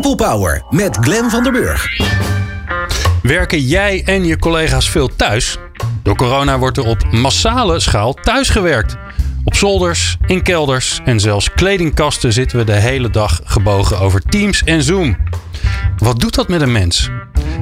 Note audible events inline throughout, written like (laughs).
People Power met Glen van der Burg. Werken jij en je collega's veel thuis? Door corona wordt er op massale schaal thuis gewerkt. Op zolders, in kelders en zelfs kledingkasten zitten we de hele dag gebogen over Teams en Zoom. Wat doet dat met een mens?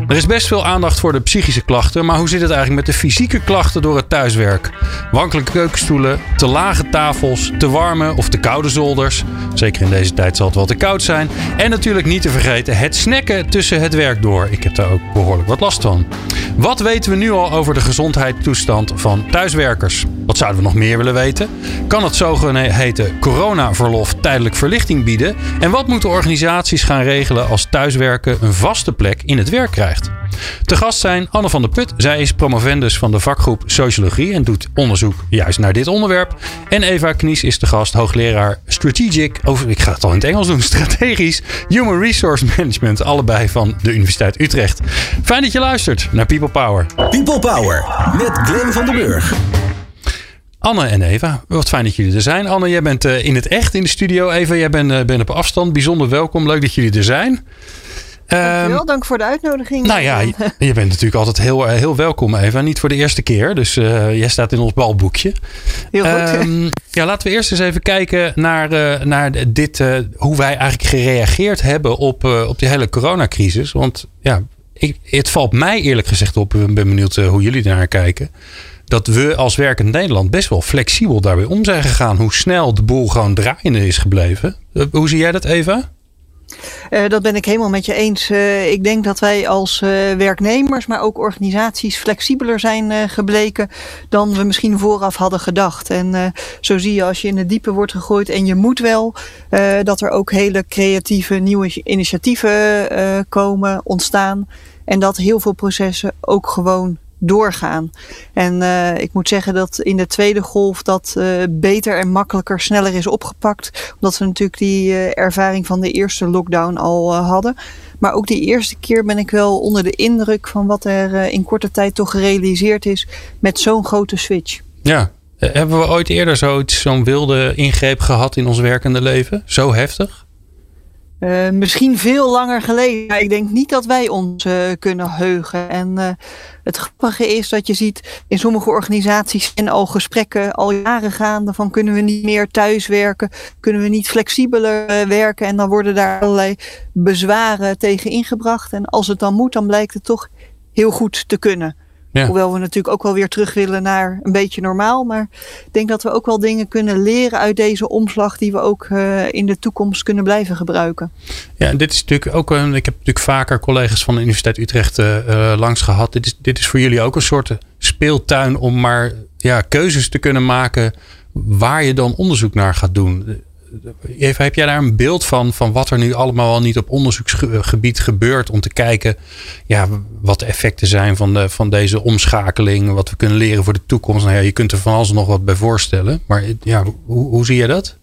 Er is best veel aandacht voor de psychische klachten, maar hoe zit het eigenlijk met de fysieke klachten door het thuiswerk? Wankele keukenstoelen, te lage tafels, te warme of te koude zolders. Zeker in deze tijd zal het wel te koud zijn. En natuurlijk niet te vergeten het snacken tussen het werk door. Ik heb daar ook behoorlijk wat last van. Wat weten we nu al over de gezondheidstoestand van thuiswerkers? Wat zouden we nog meer willen weten? Kan het zogeheten coronaverlof tijdelijk verlichting bieden? En wat moeten organisaties gaan regelen als thuiswerken een vaste plek in het werk krijgt? Te gast zijn Anne van der Put. Zij is promovendus van de vakgroep Sociologie en doet onderzoek juist naar dit onderwerp. En Eva Knies is de gast, hoogleraar Strategic, over, ik ga het al in het Engels doen, (laughs) strategisch Human Resource Management, allebei van de Universiteit Utrecht. Fijn dat je luistert naar People Power. People Power met Glenn van der Burg. Anne en Eva, wat fijn dat jullie er zijn. Anne, jij bent in het echt in de studio. Eva, jij bent, bent op afstand. Bijzonder welkom. Leuk dat jullie er zijn. Dankjewel, dank voor de uitnodiging. Nou ja, je, bent natuurlijk altijd heel, heel welkom, Eva. Niet voor de eerste keer, dus uh, jij staat in ons balboekje. Heel goed. Um, ja, laten we eerst eens even kijken naar, uh, naar dit, uh, hoe wij eigenlijk gereageerd hebben op, op die hele coronacrisis. Want ja, ik, het valt mij eerlijk gezegd op, ik ben benieuwd hoe jullie daar kijken. Dat we als werkend Nederland best wel flexibel daarbij om zijn gegaan. Hoe snel de boel gewoon draaiende is gebleven. hoe zie jij dat, Eva? Uh, dat ben ik helemaal met je eens. Uh, ik denk dat wij als uh, werknemers, maar ook organisaties flexibeler zijn gebleken dan we misschien vooraf hadden gedacht. En zo zie je als je in het diepe wordt gegooid en je moet wel, dat er ook hele creatieve nieuwe initiatieven komen, ontstaan. En dat heel veel processen ook gewoon doorgaan. En uh, ik moet zeggen dat in de tweede golf dat uh, beter en makkelijker, sneller is opgepakt. Omdat we natuurlijk die uh, ervaring van de eerste lockdown al hadden. Maar ook die eerste keer ben ik wel onder de indruk van wat er in korte tijd toch gerealiseerd is met zo'n grote switch. Ja, hebben we ooit eerder zoiets, zo'n wilde ingreep gehad in ons werkende leven? Zo heftig? Uh, misschien veel langer geleden. Maar ik denk niet dat wij ons uh, kunnen heugen. En uh, het grappige is dat je ziet in sommige organisaties en al gesprekken al jaren gaande van kunnen we niet meer thuiswerken, kunnen we niet flexibeler werken en dan worden daar allerlei bezwaren tegen ingebracht. En als het dan moet, dan blijkt het toch heel goed te kunnen. Ja. Hoewel we natuurlijk ook wel weer terug willen naar een beetje normaal. Maar ik denk dat we ook wel dingen kunnen leren uit deze omslag die we ook uh, in de toekomst kunnen blijven gebruiken. Ja, dit is natuurlijk ook een. Ik heb natuurlijk vaker collega's van de Universiteit Utrecht uh, langs gehad. Dit is, dit is voor jullie ook een soort speeltuin om maar ja, keuzes te kunnen maken waar je dan onderzoek naar gaat doen. Even, heb jij daar een beeld van, van wat er nu allemaal al niet op onderzoeksgebied gebeurt om te kijken ja, wat de effecten zijn van, de, van deze omschakeling, wat we kunnen leren voor de toekomst? Nou ja, je kunt er van alles nog wat bij voorstellen, maar ja, hoe, hoe zie je dat?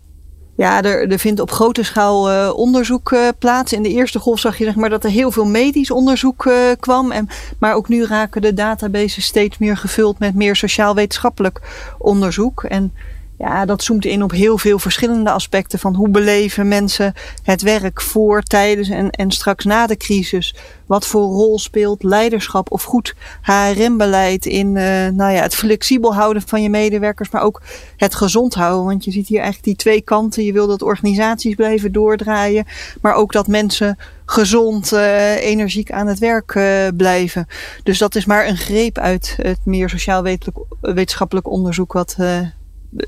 Ja, er, er vindt op grote schaal uh, onderzoek uh, plaats. In de eerste golf zag je zeg maar, dat er heel veel medisch onderzoek uh, kwam. En, maar ook nu raken de databases steeds meer gevuld met meer sociaal-wetenschappelijk onderzoek. En ja, dat zoomt in op heel veel verschillende aspecten van hoe beleven mensen het werk voor, tijdens en, en straks na de crisis. Wat voor rol speelt leiderschap of goed HRM-beleid in uh, nou ja, het flexibel houden van je medewerkers, maar ook het gezond houden. Want je ziet hier eigenlijk die twee kanten. Je wil dat organisaties blijven doordraaien, maar ook dat mensen gezond, uh, energiek aan het werk uh, blijven. Dus dat is maar een greep uit het meer sociaal-wetenschappelijk onderzoek wat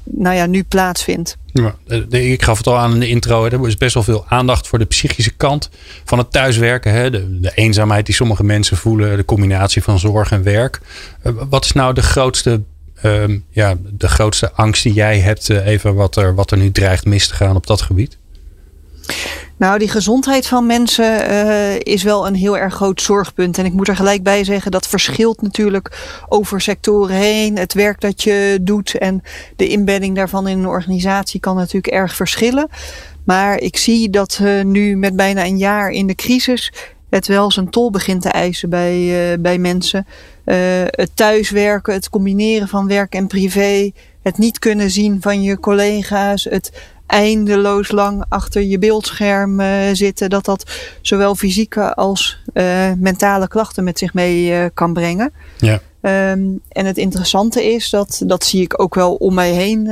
nou ja, nu plaatsvindt. Ja, ik gaf het al aan in de intro. Er is best wel veel aandacht voor de psychische kant van het thuiswerken. Hè? De, de, eenzaamheid die sommige mensen voelen. De combinatie van zorg en werk. Eh, wat is nou de grootste, um, ja, de grootste angst die jij hebt? Eh, even wat er, wat er nu dreigt mis te gaan op dat gebied? Nou, die gezondheid van mensen uh, is wel een heel erg groot zorgpunt. En ik moet er gelijk bij zeggen, dat verschilt natuurlijk over sectoren heen. Het werk dat je doet en de inbedding daarvan in een organisatie kan natuurlijk erg verschillen. Maar ik zie dat uh, nu met bijna een jaar in de crisis het wel zijn tol begint te eisen bij, uh, bij mensen. het thuiswerken, het combineren van werk en privé, het niet kunnen zien van je collega's, het eindeloos lang achter je beeldscherm zitten, dat dat zowel fysieke als mentale klachten met zich mee kan brengen. Ja. Ehm, en het interessante is, dat, dat zie ik ook wel om mij heen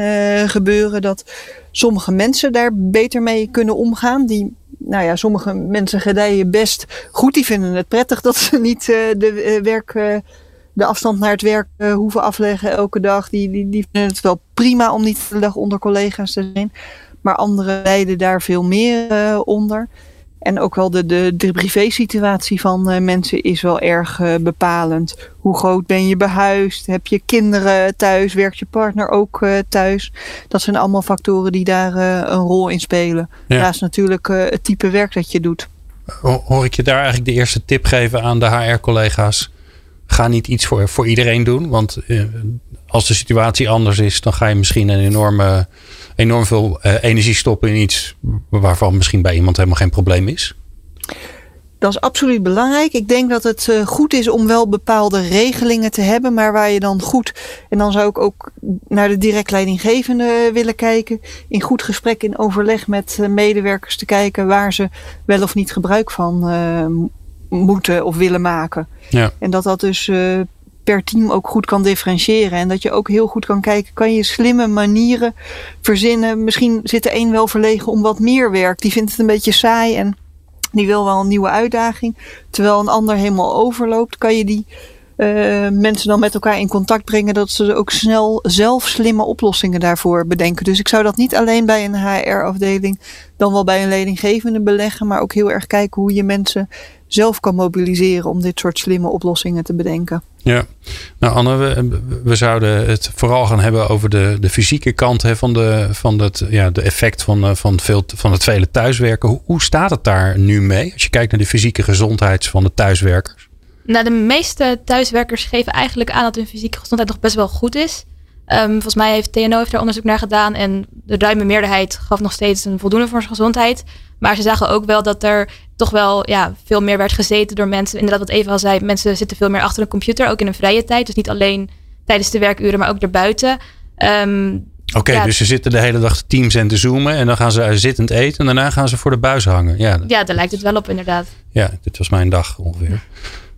gebeuren, dat sommige mensen daar beter mee kunnen omgaan. Die nou ja, sommige mensen gedijen best goed. Die vinden het prettig dat ze niet de werk, de afstand naar het werk hoeven afleggen elke dag. Die, die, die vinden het wel prima om niet de dag onder collega's te zijn. Maar anderen lijden daar veel meer onder. En ook wel de, de, de privé-situatie van uh, mensen is wel erg uh, bepalend. Hoe groot ben je behuisd? Heb je kinderen thuis? Werkt je partner ook uh, thuis? Dat zijn allemaal factoren die daar een rol in spelen. Ja. Naast natuurlijk het type werk dat je doet. Hoor ik je daar eigenlijk de eerste tip geven aan de HR-collega's? Ga niet iets voor, voor iedereen doen. Want als de situatie anders is, dan ga je misschien een enorme enorm veel uh, energie stoppen in iets waarvan misschien bij iemand helemaal geen probleem is? Dat is absoluut belangrijk. Ik denk dat het uh, goed is om wel bepaalde regelingen te hebben, maar waar je dan goed, en dan zou ik ook naar de direct leidinggevende willen kijken, in goed gesprek, in overleg met uh, medewerkers te kijken waar ze wel of niet gebruik van moeten of willen maken. Ja. En dat dat dus per team ook goed kan differentiëren. En dat je ook heel goed kan kijken, kan je slimme manieren verzinnen. Misschien zit de een wel verlegen om wat meer werk. Die vindt het een beetje saai en die wil wel een nieuwe uitdaging. Terwijl een ander helemaal overloopt, kan je die uh, mensen dan met elkaar in contact brengen. Dat ze ook snel zelf slimme oplossingen daarvoor bedenken. Dus ik zou dat niet alleen bij een HR-afdeling, dan wel bij een leidinggevende beleggen. Maar ook heel erg kijken hoe je mensen zelf kan mobiliseren om dit soort slimme oplossingen te bedenken. Ja, nou Anne, we, we zouden het vooral gaan hebben over de, de fysieke kant hè, van, de, van het ja, de effect van, eh, van, veel, van het vele thuiswerken. Hoe, hoe staat het daar nu mee als je kijkt naar de fysieke gezondheid van de thuiswerkers? Nou, de meeste thuiswerkers geven eigenlijk aan dat hun fysieke gezondheid nog best wel goed is. Um, volgens mij heeft TNO heeft daar onderzoek naar gedaan en de ruime meerderheid gaf nog steeds een voldoende voor zijn gezondheid. Maar ze zagen ook wel dat er toch wel ja, veel meer werd gezeten door mensen. Inderdaad, wat Eva al zei, mensen zitten veel meer achter een computer, ook in een vrije tijd. Dus niet alleen tijdens de werkuren, maar ook erbuiten. Um, Oké, okay, ja, dus ze zitten de hele dag teams en te zoomen en dan gaan ze zittend eten en daarna gaan ze voor de buis hangen. Ja, ja daar lijkt het wel op inderdaad. Ja, dit was mijn dag ongeveer.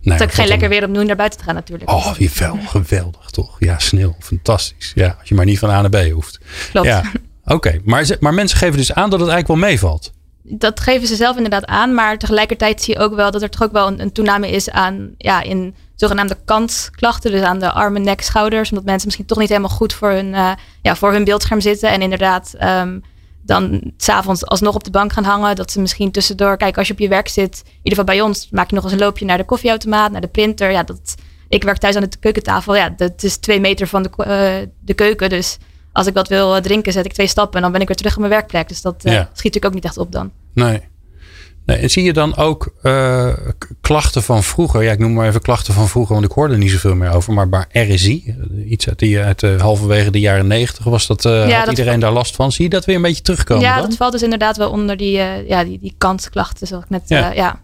Nee, is ook geen lekker weer om nu naar buiten te gaan natuurlijk. Oh, wie wel. Geweldig toch? Ja, snel. Fantastisch. Ja, als je maar niet van A naar B hoeft. Klopt. Ja, oké. Okay. Maar, maar mensen geven dus aan dat het eigenlijk wel meevalt. Dat geven ze zelf inderdaad aan. Maar tegelijkertijd zie je ook wel dat er toch ook wel een, een toename is aan ja, in zogenaamde kantklachten. Dus aan de armen, nek, schouders. Omdat mensen misschien toch niet helemaal goed voor hun, uh, ja, voor hun beeldscherm zitten. En inderdaad um, dan s'avonds alsnog op de bank gaan hangen. Dat ze misschien tussendoor, kijk, als je op je werk zit, in ieder geval bij ons, maak je nog eens een loopje naar de koffieautomaat, naar de printer. Ja, dat, ik werk thuis aan de keukentafel. Ja, dat is twee meter van de, uh, de keuken. Dus als ik wat wil drinken, zet ik twee stappen en dan ben ik weer terug op mijn werkplek. Dus dat uh, ja. schiet natuurlijk ook niet echt op dan. Nee. Nee, en zie je dan ook uh, klachten van vroeger? Ja, ik noem maar even klachten van vroeger, want ik hoorde er niet zoveel meer over. Maar bij RSI, iets uit, die, uit uh, halverwege de jaren negentig, was dat, ja, had iedereen daar last van. Zie je dat weer een beetje terugkomen? Ja, dan? dat valt dus inderdaad wel onder die, ja, die, die kantklachten, zoals ik net. Ja. ja.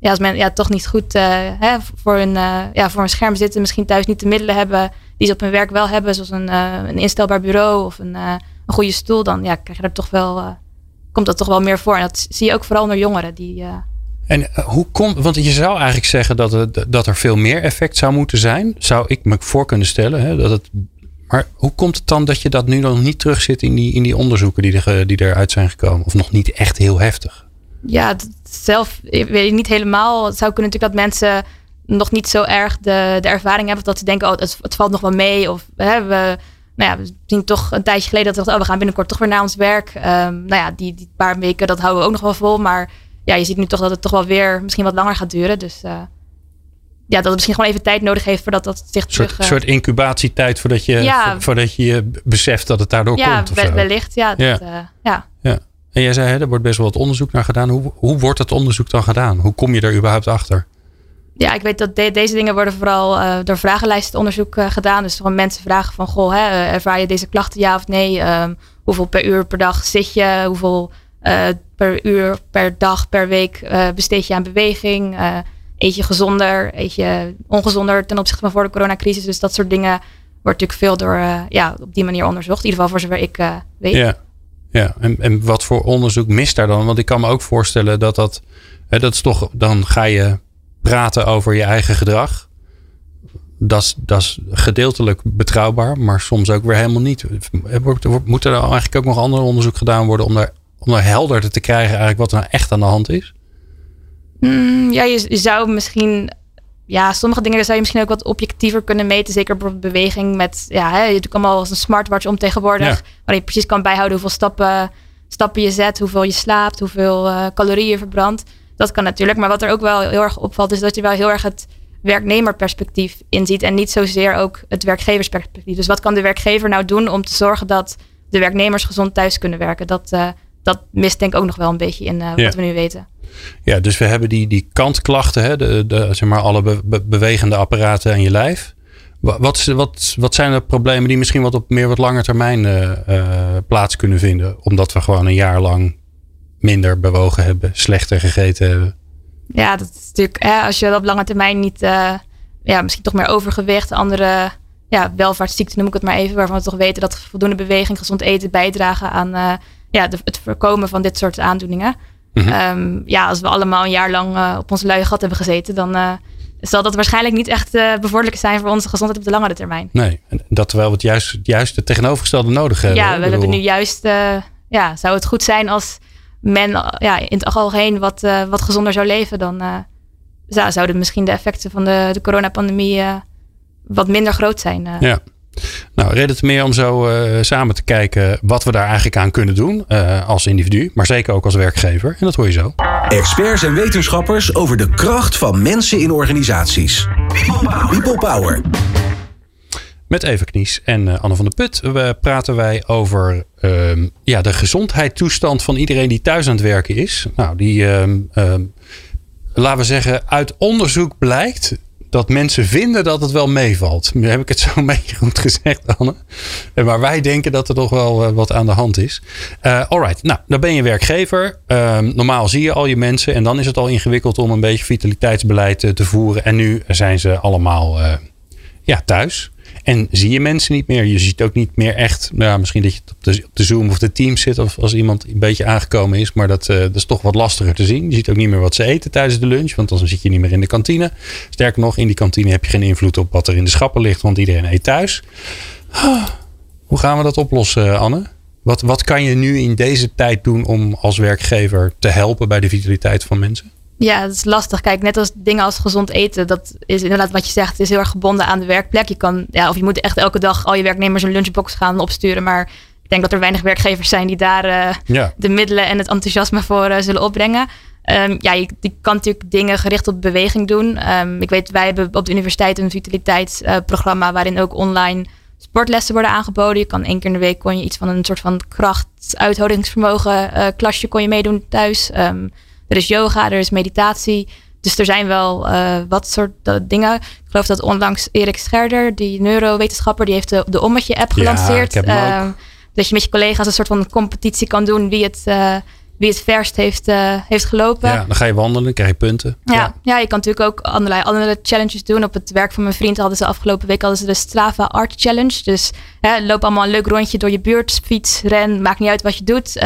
ja, als men ja, toch niet goed hè, voor, een, ja, voor een scherm zitten, misschien thuis niet de middelen hebben die ze op hun werk wel hebben, zoals een, een instelbaar bureau of een, een goede stoel, dan ja, krijg je er toch wel komt dat toch wel meer voor. En dat zie je ook vooral onder jongeren. Die. En hoe komt, want je zou eigenlijk zeggen dat, het, dat er veel meer effect zou moeten zijn. Zou ik me voor kunnen stellen. Hè, dat het, maar hoe komt het dan dat je dat nu nog niet terugzit in die, in die onderzoeken die, er, die eruit zijn gekomen? Of nog niet echt heel heftig? Ja, zelf weet ik niet helemaal. Het zou kunnen natuurlijk dat mensen nog niet zo erg de, de ervaring hebben. Dat ze denken, oh, het, het valt nog wel mee. Of hè, we, nou ja, we zien toch een tijdje geleden dat we dachten, oh, we gaan binnenkort toch weer naar ons werk. Um, nou ja, die, die, paar weken, dat houden we ook nog wel vol. Maar ja, je ziet nu toch dat het toch wel weer misschien wat langer gaat duren. Dus uh, ja, dat het misschien gewoon even tijd nodig heeft voordat dat zich terug... Een soort, soort incubatietijd voordat je, ja, voordat je beseft dat het daardoor ja, komt. Ja, wellicht. Ja, dat. Uh, ja. ja. En jij zei, hè, er wordt best wel wat onderzoek naar gedaan. Hoe, hoe wordt dat onderzoek dan gedaan? Hoe kom je er überhaupt achter? Ja, ik weet dat de, deze dingen worden vooral uh, door vragenlijstenonderzoek uh, gedaan. Dus gewoon mensen vragen van, goh, hè, eh, ervaar je deze klachten ja of nee? Um, hoeveel per uur per dag zit je? Hoeveel per uur per dag per week besteed je aan beweging? eet je gezonder? Eet je ongezonder ten opzichte van voor de coronacrisis? Dus dat soort dingen wordt natuurlijk veel door, ja, op die manier onderzocht. In ieder geval voor zover ik weet. Ja. Ja, en, en wat voor onderzoek mist daar dan? Want ik kan me ook voorstellen dat dat, hè, dat is toch, dan ga je praten over je eigen gedrag. Dat is, dat is gedeeltelijk betrouwbaar, maar soms ook weer helemaal niet. Moet er dan eigenlijk ook nog ander onderzoek gedaan worden om daar, om daar helder te krijgen eigenlijk wat er nou echt aan de hand is? Mm, ja, je, je zou misschien ja, sommige dingen zou je misschien ook wat objectiever kunnen meten. Zeker bijvoorbeeld beweging met, ja, hè, je doet allemaal als een smartwatch om tegenwoordig. Ja. Waar je precies kan bijhouden hoeveel stappen, stappen je zet, hoeveel je slaapt, hoeveel uh, calorieën je verbrandt. Dat kan natuurlijk. Maar wat er ook wel heel erg opvalt, is dat je wel heel erg het werknemerperspectief inziet. En niet zozeer ook het werkgeversperspectief. Dus wat kan de werkgever nou doen om te zorgen dat de werknemers gezond thuis kunnen werken? Dat, uh, dat mist denk ik ook nog wel een beetje in uh, wat we nu weten. Ja, dus we hebben die, die kantklachten, hè, de, de, zeg maar alle bewegende apparaten aan je lijf. Wat, wat, wat zijn de problemen die misschien wat op meer wat lange termijn uh, plaats kunnen vinden? Omdat we gewoon een jaar lang minder bewogen hebben, slechter gegeten hebben. Ja, dat is natuurlijk, hè, als je op lange termijn niet, uh, ja, misschien toch meer overgewicht, andere ja, welvaartsziekten noem ik het maar even, waarvan we toch weten dat voldoende beweging, gezond eten bijdragen aan ja, de, het voorkomen van dit soort aandoeningen. Mhm. Ehm, ja, als we allemaal een jaar lang uh, op ons luie gat hebben gezeten, dan zal dat waarschijnlijk niet echt bevorderlijk zijn voor onze gezondheid op de langere termijn. Nee, en dat terwijl we het juist, juist het tegenovergestelde nodig hebben. Ja, we hebben nu juist, ja, zou het goed zijn als men ja, in het algemeen wat, wat gezonder zou leven, dan zouden misschien de effecten van de, de coronapandemie wat minder groot zijn. Ja. Nou, reden het meer om zo uh, samen te kijken wat we daar eigenlijk aan kunnen doen uh, als individu, maar zeker ook als werkgever. En dat hoor je zo. Experts en wetenschappers over de kracht van mensen in organisaties. People Power. Met Eva Knies en uh, Anne van der Put praten wij over uh, ja, de gezondheidstoestand van iedereen die thuis aan het werken is. Nou, die, ehm, ehm, laten we zeggen, uit onderzoek blijkt dat mensen vinden dat het wel meevalt. Nu heb ik het (laughs) zo een goed gezegd, Anne. Maar wij denken dat er toch wel eh, wat aan de hand is. Uh, alright, nou, dan ben je werkgever. Ehm, normaal zie je al je mensen. En dan is het al ingewikkeld om een beetje vitaliteitsbeleid eh, te voeren. En nu zijn ze allemaal ja, thuis. En zie je mensen niet meer. Je ziet ook niet meer echt. Nou, misschien dat je op de, op de Zoom of de Teams zit. Of als iemand een beetje aangekomen is. Maar dat, uh, dat is toch wat lastiger te zien. Je ziet ook niet meer wat ze eten tijdens de lunch. Want dan zit je niet meer in de kantine. Sterker nog, in die kantine heb je geen invloed op wat er in de schappen ligt. Want iedereen eet thuis. Hoe gaan we dat oplossen, Anne? Wat, wat kan je nu in deze tijd doen om als werkgever te helpen bij de vitaliteit van mensen? Ja, dat is lastig. Kijk, net als dingen als gezond eten, dat is inderdaad wat je zegt, is heel erg gebonden aan de werkplek. Je kan, ja, of je moet echt elke dag al je werknemers een lunchbox gaan opsturen. Maar ik denk dat er weinig werkgevers zijn die daar uh, de middelen en het enthousiasme voor uh, zullen opbrengen. Um, ja, je, je, kan natuurlijk dingen gericht op beweging doen. Um, ik weet, wij hebben op de universiteit een vitaliteitsprogramma uh, waarin ook online sportlessen worden aangeboden. Je kan één keer in de week kon je iets van een soort van kracht, uithoudingsvermogen klasje kon je meedoen thuis. Um, er is yoga, er is meditatie. Dus er zijn wel uh, wat soort dingen. Ik geloof dat onlangs Erik Scherder, die neurowetenschapper, die heeft de, de Ommetje-app gelanceerd. Ja, uh, dat je met je collega's een soort van competitie kan doen wie het, uh, wie het verst heeft, uh, heeft gelopen. Ja, dan ga je wandelen, krijg je punten. Ja, ja, ja. je kan natuurlijk ook allerlei andere challenges doen. Op het werk van mijn vriend hadden ze afgelopen week hadden ze de Strava Art Challenge. Dus hè, loop allemaal een leuk rondje door je buurt, fiets, ren, maakt niet uit wat je doet.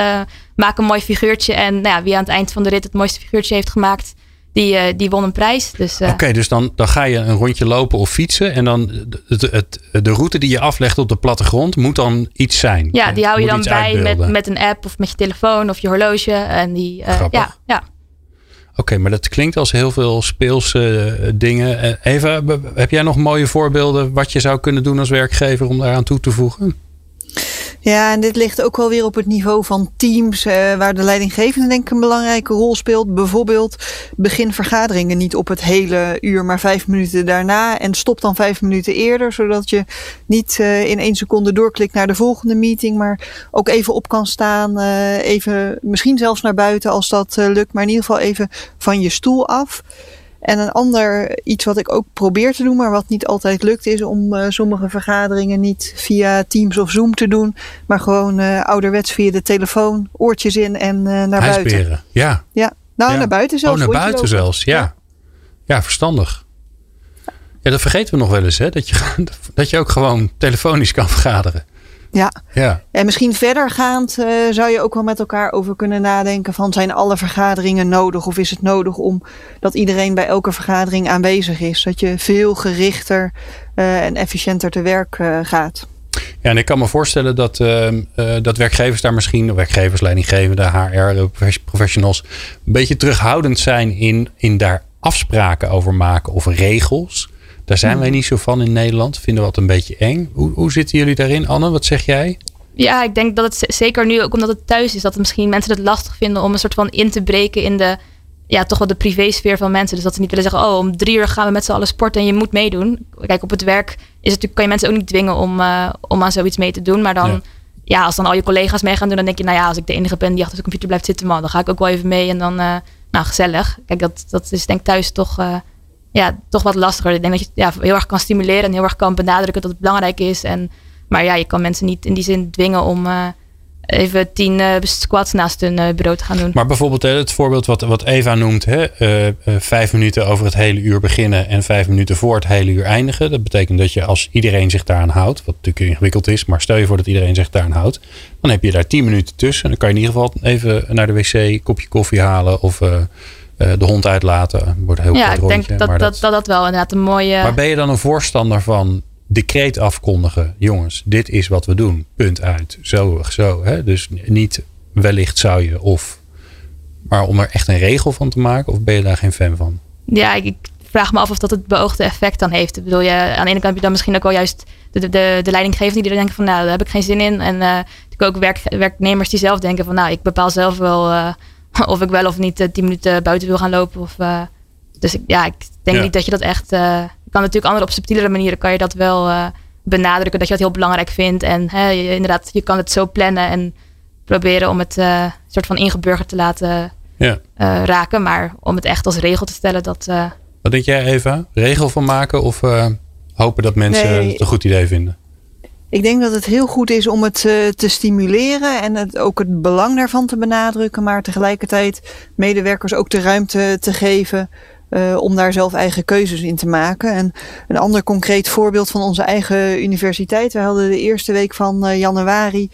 Maak een mooi figuurtje. En nou ja, wie aan het eind van de rit het mooiste figuurtje heeft gemaakt, die, uh, die won een prijs. Dus, uh... Oké, dus dan, dan ga je een rondje lopen of fietsen. En dan het, het, de route die je aflegt op de plattegrond moet dan iets zijn. Ja, die hou je dan bij met, met een app of met je telefoon of je horloge. En die, uh, ja, ja. Oké, okay, maar dat klinkt als heel veel speelse dingen. Eva, heb jij nog mooie voorbeelden wat je zou kunnen doen als werkgever om daaraan toe te voegen? Ja, en dit ligt ook wel weer op het niveau van teams, uh, waar de leidinggevende denk ik een belangrijke rol speelt. Bijvoorbeeld begin vergaderingen niet op het hele uur, maar vijf minuten daarna. En stop dan vijf minuten eerder, zodat je niet uh, in één seconde doorklikt naar de volgende meeting, maar ook even op kan staan. Uh, even misschien zelfs naar buiten als dat lukt, maar in ieder geval even van je stoel af. En een ander iets wat ik ook probeer te doen, maar wat niet altijd lukt, is om uh, sommige vergaderingen niet via Teams of Zoom te doen, maar gewoon uh, ouderwets via de telefoon, oortjes in en uh, naar buiten. Ja. Ja, nou ja. naar buiten zelfs. Oh, naar buiten lopen. zelfs, ja. ja. ja. verstandig. Ja, dat vergeten we nog wel eens, hè? Dat je, (laughs) dat je ook gewoon telefonisch kan vergaderen. Ja. Ja. En misschien verdergaand uh, zou je ook wel met elkaar over kunnen nadenken van zijn alle vergaderingen nodig of is het nodig om dat iedereen bij elke vergadering aanwezig is, dat je veel gerichter uh, en efficiënter te werk uh, gaat. Ja, en ik kan me voorstellen dat, dat werkgevers daar misschien, werkgevers, leidinggevende, HR, professionals, een beetje terughoudend zijn in, in daar afspraken over maken of regels. Daar zijn wij hmm. niet zo van in Nederland. Vinden we dat een beetje eng. Hoe, hoe zitten jullie daarin, Anne? Wat zeg jij? Ja, ik denk dat het zeker nu, ook omdat het thuis is, dat het misschien mensen het lastig vinden om een soort van in te breken in de, ja, toch wel de privésfeer van mensen. Dus dat ze niet willen zeggen, oh, om drie uur gaan we met z'n allen sporten en je moet meedoen. Kijk, op het werk is het natuurlijk, kan je mensen ook niet dwingen om, uh, om aan zoiets mee te doen. Maar dan, ja. als dan al je collega's mee gaan doen, dan denk je, nou ja, als ik de enige ben die achter de computer blijft zitten, man, dan ga ik ook wel even mee en dan, uh, nou, gezellig. Kijk, dat, dat is denk ik thuis toch... Uh, ja, toch wat lastiger. Ik denk dat je ja, heel erg kan stimuleren en heel erg kan benadrukken dat het belangrijk is. En, maar ja, je kan mensen niet in die zin dwingen om uh, even tien uh, squats naast hun uh, bureau te gaan doen. Maar bijvoorbeeld het voorbeeld wat, wat Eva noemt, hè, vijf minuten over het hele uur beginnen en vijf minuten voor het hele uur eindigen. Dat betekent dat je als iedereen zich daaraan houdt, wat natuurlijk ingewikkeld is, maar stel je voor dat iedereen zich daaraan houdt, dan heb je daar tien minuten tussen. En dan kan je in ieder geval even naar de wc, kopje koffie halen of de hond uitlaten. Wordt heel ja, ik denk dat dat, dat, dat wel inderdaad een mooie. Maar ben je dan een voorstander van decreet afkondigen? Jongens, dit is wat we doen. Punt uit. Zo, zo. Hè? Dus niet wellicht zou je of. Maar om er echt een regel van te maken, of ben je daar geen fan van? Ja, ik, vraag me af of dat het beoogde effect dan heeft. Ik bedoel, je, aan de ene kant heb je dan misschien ook wel juist de, de, de leidinggevenden die er denken van nou, daar heb ik geen zin in. En uh, natuurlijk ook werk, werknemers die zelf denken van nou, ik bepaal zelf wel. Uh, (laughs) of ik wel of niet uh, tien minuten buiten wil gaan lopen. Of, uh, dus ik, ja, ik denk niet dat je dat echt. Uh, kan natuurlijk andere op subtielere manieren kan je dat wel benadrukken dat je dat heel belangrijk vindt. En hè, je, inderdaad, je kan het zo plannen en proberen om het uh, soort van ingeburgerd te laten ja. uh, raken. Maar om het echt als regel te stellen, dat... Uh... Wat denk jij Eva? Regel van maken of hopen dat mensen nee, het een goed idee vinden? Ik denk dat het heel goed is om het uh, te stimuleren en ook het belang daarvan te benadrukken, maar tegelijkertijd medewerkers ook de ruimte te geven uh, om daar zelf eigen keuzes in te maken. En een ander concreet voorbeeld van onze eigen universiteit. We hadden de eerste week van uh, januari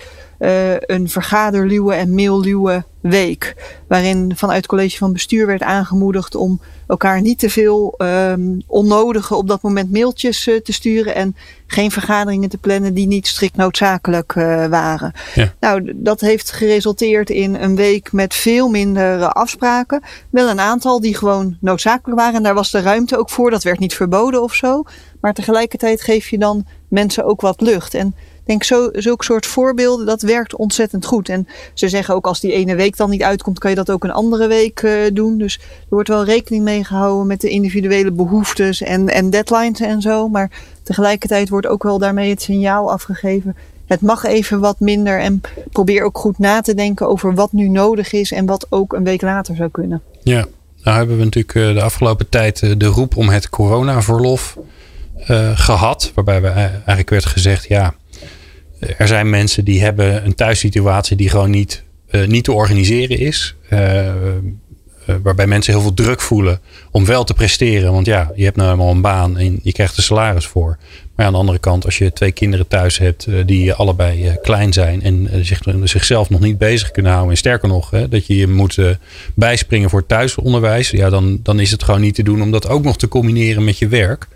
een vergaderluwe en mailluwe week. Waarin vanuit het college van bestuur werd aangemoedigd om elkaar niet te veel um, onnodige op dat moment mailtjes uh, te sturen en geen vergaderingen te plannen die niet strikt noodzakelijk uh, waren. Ja. Nou, dat heeft geresulteerd in een week met veel minder afspraken. Wel een aantal die gewoon noodzakelijk waren en daar was de ruimte ook voor. Dat werd niet verboden of zo. Maar tegelijkertijd geef je dan mensen ook wat lucht. En denk zo, zulke soort voorbeelden, dat werkt ontzettend goed. En ze zeggen ook als die ene week dan niet uitkomt, kan je dat ook een andere week uh, doen. Dus er wordt wel rekening mee gehouden met de individuele behoeftes en, en deadlines en zo. Maar tegelijkertijd wordt ook wel daarmee het signaal afgegeven. Het mag even wat minder en probeer ook goed na te denken over wat nu nodig is en wat ook een week later zou kunnen. Ja, nou hebben we natuurlijk eh, de afgelopen tijd eh, de roep om het coronaverlof uh, gehad. Waarbij we eigenlijk werd gezegd, ja, er zijn mensen die hebben een thuissituatie die gewoon niet, uh, niet te organiseren is. Uh, waarbij mensen heel veel druk voelen om wel te presteren. Want ja, je hebt nou helemaal een baan en je krijgt er salaris voor. Maar aan de andere kant, als je twee kinderen thuis hebt die allebei klein zijn en zich, zichzelf nog niet bezig kunnen houden. En sterker nog, hè, dat je je moet bijspringen voor thuisonderwijs. Ja, dan, dan is het gewoon niet te doen om dat ook nog te combineren met je werk.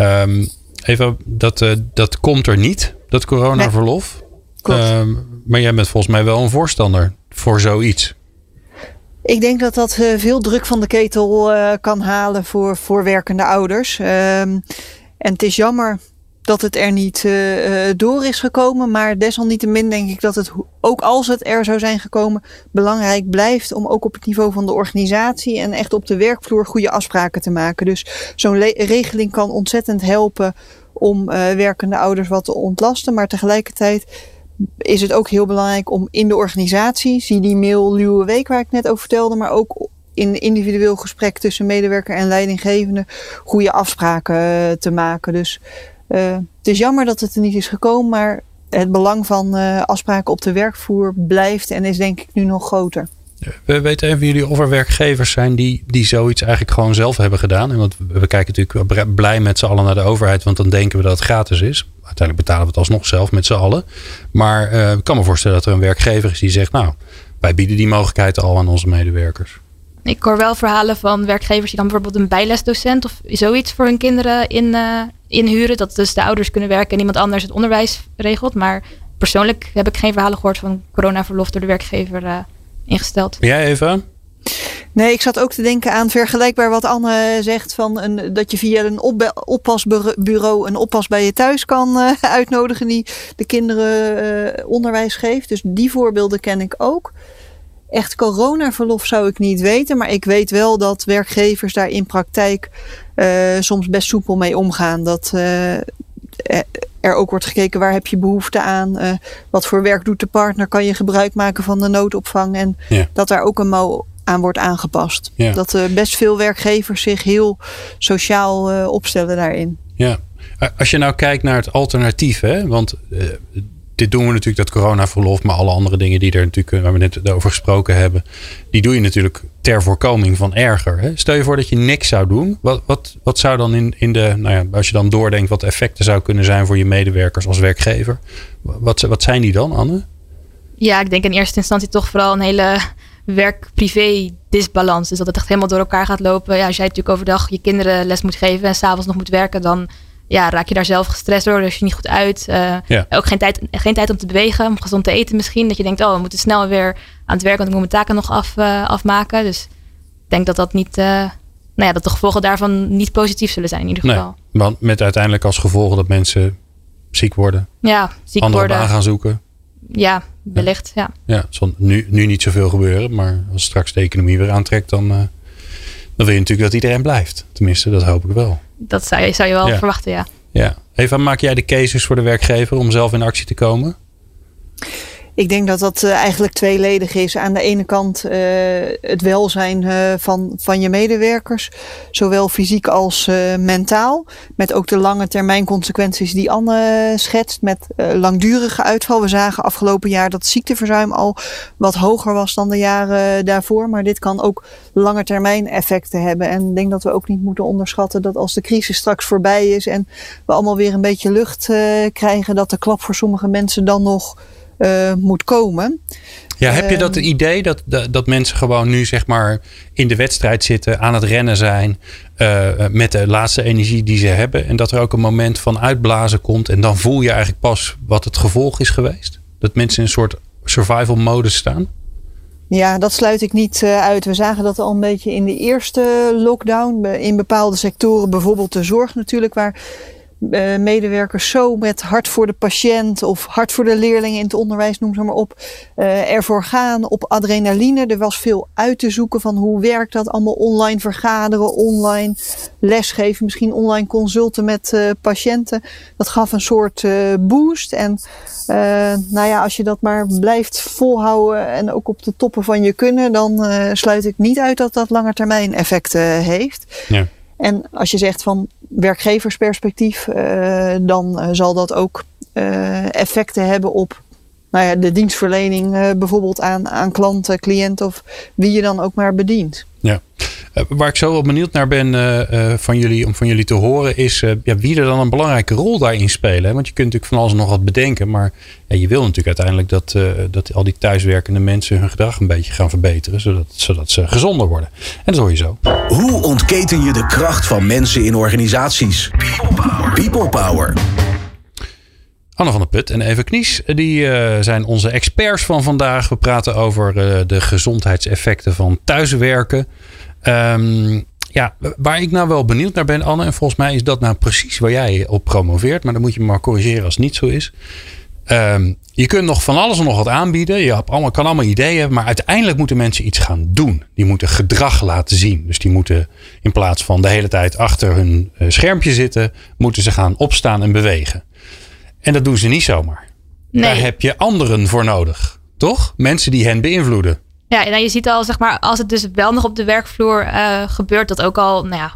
Um, even, dat, dat komt er niet dat coronaverlof. Nee, um, maar jij bent volgens mij wel een voorstander voor zoiets. Ik denk dat dat uh, veel druk van de ketel uh, kan halen voor, voor werkende ouders. Um, en het is jammer dat het er niet uh, door is gekomen. Maar desalniettemin denk ik dat het, ook als het er zou zijn gekomen, belangrijk blijft om ook op het niveau van de organisatie en echt op de werkvloer goede afspraken te maken. Dus zo'n regeling kan ontzettend helpen om uh, werkende ouders wat te ontlasten. Maar tegelijkertijd is het ook heel belangrijk om in de organisatie, zie die mail Luwe Week waar ik net over vertelde, maar ook in individueel gesprek tussen medewerker en leidinggevende goede afspraken te maken. Dus uh, het is jammer dat het er niet is gekomen, maar het belang van afspraken op de werkvloer blijft en is denk ik nu nog groter. We weten even jullie of er werkgevers zijn die, die zoiets eigenlijk gewoon zelf hebben gedaan. En want we kijken natuurlijk blij met z'n allen naar de overheid, want dan denken we dat het gratis is. Uiteindelijk betalen we het alsnog zelf met z'n allen. Maar uh, ik kan me voorstellen dat er een werkgever is die zegt, nou, wij bieden die mogelijkheid al aan onze medewerkers. Ik hoor wel verhalen van werkgevers die dan bijvoorbeeld een bijlesdocent of zoiets voor hun kinderen in, uh, inhuren. Dat dus de ouders kunnen werken en iemand anders het onderwijs regelt. Maar persoonlijk heb ik geen verhalen gehoord van coronaverlof door de werkgever uh, ingesteld. Jij even? Nee, ik zat ook te denken aan vergelijkbaar wat Anne zegt van een, dat je via een oppasbureau een oppas bij je thuis kan uh, uitnodigen die de kinderen uh, onderwijs geeft. Dus die voorbeelden ken ik ook. Echt coronaverlof zou ik niet weten, maar ik weet wel dat werkgevers daar in praktijk uh, soms best soepel mee omgaan. Dat er ook wordt gekeken waar heb je behoefte aan, uh, wat voor werk doet de partner, kan je gebruik maken van de noodopvang en ja. dat daar ook een mouw aan wordt aangepast. Ja. Dat best veel werkgevers zich heel sociaal opstellen daarin. Ja, als je nou kijkt naar het alternatief, hè, want dit doen we natuurlijk, dat coronaverlof, maar alle andere dingen die er natuurlijk, waar we net over gesproken hebben, die doe je natuurlijk ter voorkoming van erger. Hè? Stel je voor dat je niks zou doen. Wat, wat, wat zou dan in, in de, nou ja, als je dan doordenkt wat effecten zou kunnen zijn voor je medewerkers als werkgever, wat, wat zijn die dan, Anne? Ja, ik denk in eerste instantie toch vooral een hele werk-privé disbalans. Dus dat het echt helemaal door elkaar gaat lopen. Ja, als jij natuurlijk overdag je kinderen les moet geven en s'avonds nog moet werken, dan ja, raak je daar zelf gestrest door. Dus je niet goed uit. Uh, ja. Ook geen tijd, geen tijd om te bewegen, om gezond te eten misschien. Dat je denkt, oh, we moeten snel weer aan het werk, want ik moet mijn taken nog af, uh, afmaken. Dus ik denk dat dat niet, uh, nou ja, dat de gevolgen daarvan niet positief zullen zijn in ieder geval. Want met uiteindelijk als gevolg dat mensen ziek worden. Ja, ziek andere worden. baan gaan zoeken. Ja, wellicht, ja. Ja, ja zal nu, nu niet zoveel gebeuren, maar als straks de economie weer aantrekt, dan, dan wil je natuurlijk dat iedereen blijft. Tenminste, dat hoop ik wel dat zou je, zou je wel verwachten, ja. Ja. Eva, maak jij de cases voor de werkgever om zelf in actie te komen? Ik denk dat dat uh, eigenlijk tweeledig is. Aan de ene kant uh, het welzijn uh, van, van je medewerkers, zowel fysiek als mentaal. Met ook de lange termijn consequenties die Anne schetst, met langdurige uitval. We zagen afgelopen jaar dat ziekteverzuim al wat hoger was dan de jaren daarvoor. Maar dit kan ook lange termijn effecten hebben. En ik denk dat we ook niet moeten onderschatten dat als de crisis straks voorbij is en we allemaal weer een beetje lucht krijgen, dat de klap voor sommige mensen dan nog uh, moet komen. Ja, heb je dat ehm, idee dat, dat, mensen gewoon nu zeg maar in de wedstrijd zitten, aan het rennen zijn, uh, met de laatste energie die ze hebben en dat er ook een moment van uitblazen komt en dan voel je eigenlijk pas wat het gevolg is geweest? Dat mensen in een soort survival modus staan? Ja, dat sluit ik niet uit. We zagen dat al een beetje in de eerste lockdown. In bepaalde sectoren, bijvoorbeeld de zorg natuurlijk, waar uh, medewerkers zo met hart voor de patiënt of hart voor de leerlingen in het onderwijs, noem ze maar op, uh, ervoor gaan op adrenaline. Er was veel uit te zoeken van hoe werkt dat allemaal online vergaderen, online lesgeven, misschien online consulten met uh, patiënten. Dat gaf een soort boost. En nou ja, als je dat maar blijft volhouden en ook op de toppen van je kunnen, dan sluit ik niet uit dat dat langetermijn effecten heeft. Ja. En als je zegt van werkgeversperspectief, uh, dan uh, zal dat ook uh, effecten hebben op nou ja, de dienstverlening, bijvoorbeeld aan, aan klanten, cliënten of wie je dan ook maar bedient. Ja. Uh, waar ik zo wel benieuwd naar ben uh, van jullie, om van jullie te horen, is ja, wie er dan een belangrijke rol daarin spelen. Want je kunt natuurlijk van alles nog wat bedenken, maar ja, je wil natuurlijk uiteindelijk dat, dat al die thuiswerkende mensen hun gedrag een beetje gaan verbeteren, zodat, zodat ze gezonder worden. En dat hoor je zo. Hoe ontketen je de kracht van mensen in organisaties? People Power. People Power. Anne van der Put en Eva Knies, die uh, zijn onze experts van vandaag. We praten over uh, de gezondheidseffecten van thuiswerken. Um, ja, waar ik nou wel benieuwd naar ben, Anne, en volgens mij is dat nou precies waar jij op promoveert, maar dan moet je me maar corrigeren als het niet zo is. Um, je kunt nog van alles en nog wat aanbieden. Je allemaal, kan allemaal ideeën. Maar uiteindelijk moeten mensen iets gaan doen. Die moeten gedrag laten zien. Dus die moeten in plaats van de hele tijd achter hun schermpje zitten. Moeten ze gaan opstaan en bewegen. En dat doen ze niet zomaar. Nee. Daar heb je anderen voor nodig. Toch? Mensen die hen beïnvloeden. Ja, nou je ziet al, zeg maar, als het dus wel nog op de werkvloer uh, gebeurt, dat ook al, nou ja,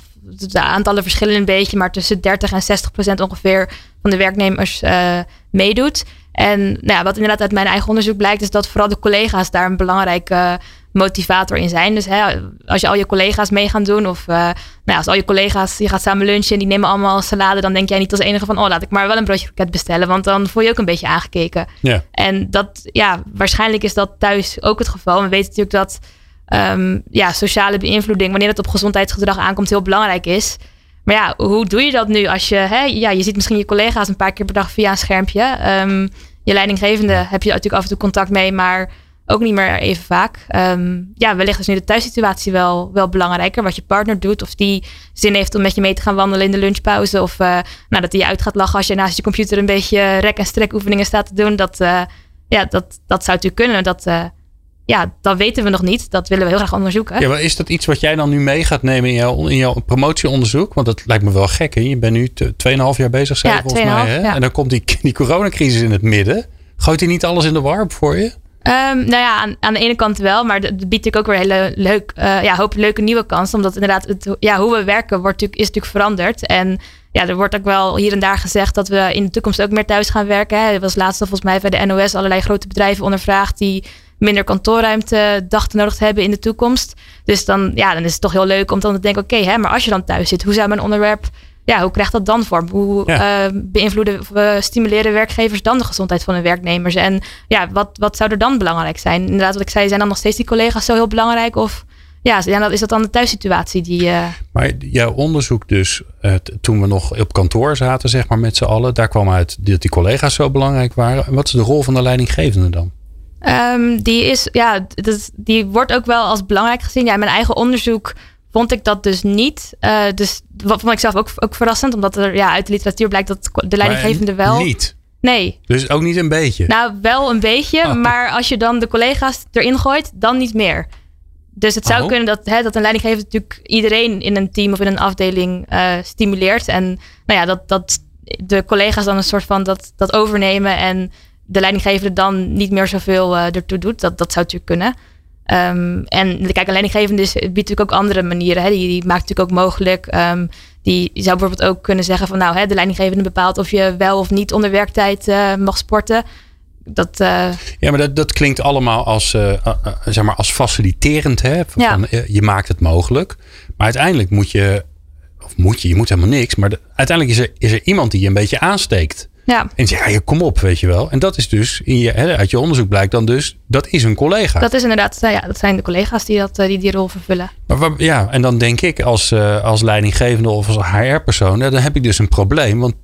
de aantallen verschillen een beetje, maar tussen 30 en 60 procent ongeveer van de werknemers uh, meedoet. En nou ja, wat inderdaad uit mijn eigen onderzoek blijkt, is dat vooral de collega's daar een belangrijke motivator in zijn. Dus hè, als je al je collega's mee gaan doen of nou ja, als al je collega's, je gaat samen lunchen en die nemen allemaal salade, dan denk jij niet als enige van, oh laat ik maar wel een broodje kroket bestellen, want dan voel je ook een beetje aangekeken. Ja. En dat, ja, waarschijnlijk is dat thuis ook het geval. We weten natuurlijk dat um, ja, sociale beïnvloeding, wanneer het op gezondheidsgedrag aankomt, heel belangrijk is. Maar ja, hoe doe je dat nu als je, hè, ja, je ziet misschien je collega's een paar keer per dag via een schermpje. Um, je leidinggevende heb je natuurlijk af en toe contact mee, maar ook niet meer even vaak. Um, ja, wellicht is nu de thuissituatie wel, wel belangrijker. Wat je partner doet, of die zin heeft om met je mee te gaan wandelen in de lunchpauze. Of uh, nou, dat hij je uit gaat lachen als je naast je computer een beetje rek- en strek oefeningen staat te doen. Dat, uh, ja, dat, dat zou natuurlijk kunnen. Dat, uh, ja, dat weten we nog niet. Dat willen we heel graag onderzoeken. Ja, maar is dat iets wat jij dan nu mee gaat nemen in jouw, in jouw promotieonderzoek? Want dat lijkt me wel gek. Hè? Je bent nu 2,5 jaar bezig, zijn ja, volgens mij. Hè? Ja. En dan komt die, (laughs) die coronacrisis in het midden. Gooit hij niet alles in de war voor je? Um, nou ja, aan, aan, de ene kant wel, maar dat biedt natuurlijk ook weer een hele leuk, uh, ja, hoop leuke nieuwe kansen. Omdat inderdaad, het, ja, hoe we werken wordt is natuurlijk veranderd. En ja, er wordt ook wel hier en daar gezegd dat we in de toekomst ook meer thuis gaan werken. Hè. Er was laatst volgens mij bij de NOS allerlei grote bedrijven ondervraagd die minder kantoorruimte dachten nodig hebben in de toekomst. Dus dan, ja, dan is het toch heel leuk om dan te denken, oké, okay, maar als je dan thuis zit, hoe zou mijn onderwerp ja, hoe krijgt dat dan vorm? Hoe ja. uh, beïnvloeden of uh, stimuleren werkgevers dan de gezondheid van hun werknemers? En ja, wat, wat zou er dan belangrijk zijn? Inderdaad, wat ik zei, zijn dan nog steeds die collega's zo heel belangrijk? Of ja, is dat dan de thuissituatie die. Uh... Maar jouw onderzoek dus, toen we nog op kantoor zaten, zeg maar met z'n allen, daar kwam uit dat die collega's zo belangrijk waren. Wat is de rol van de leidinggevende dan? Um, die is, ja, dat, die wordt ook wel als belangrijk gezien. Ja, in mijn eigen onderzoek vond ik dat dus niet. Uh, dus wat vond ik zelf ook, ook verrassend, omdat er ja, uit de literatuur blijkt dat de leidinggevende wel. Niet. Nee. Dus ook niet een beetje. Nou, wel een beetje, oh. maar als je dan de collega's erin gooit, dan niet meer. Dus het zou oh. kunnen dat, hè, dat een leidinggevende natuurlijk iedereen in een team of in een afdeling uh, stimuleert. En nou ja, dat, dat de collega's dan een soort van dat, dat overnemen en de leidinggevende dan niet meer zoveel uh, ertoe doet. Dat, dat zou natuurlijk kunnen. Um, en kijk, een leidinggevende is, biedt natuurlijk ook andere manieren. Hè. Die, die maakt natuurlijk ook mogelijk. Um, die zou bijvoorbeeld ook kunnen zeggen van nou, hè, de leidinggevende bepaalt of je wel of niet onder werktijd uh, mag sporten. Dat, uh, ja, maar dat, dat klinkt allemaal als, uh, zeg maar als faciliterend. Hè? Van, ja. je maakt het mogelijk. Maar uiteindelijk moet je, of moet je, je moet helemaal niks. Maar de, uiteindelijk is er, is er iemand die je een beetje aansteekt. Ja. En zeg, ja, kom op, weet je wel. En dat is dus, in je, uit je onderzoek blijkt dan dus, dat is een collega. Dat is inderdaad, ja, dat zijn de collega's die dat, die, die rol vervullen. Maar ja, en dan denk ik als, uh, als leidinggevende of als HR-persoon, dan heb ik dus een probleem. Want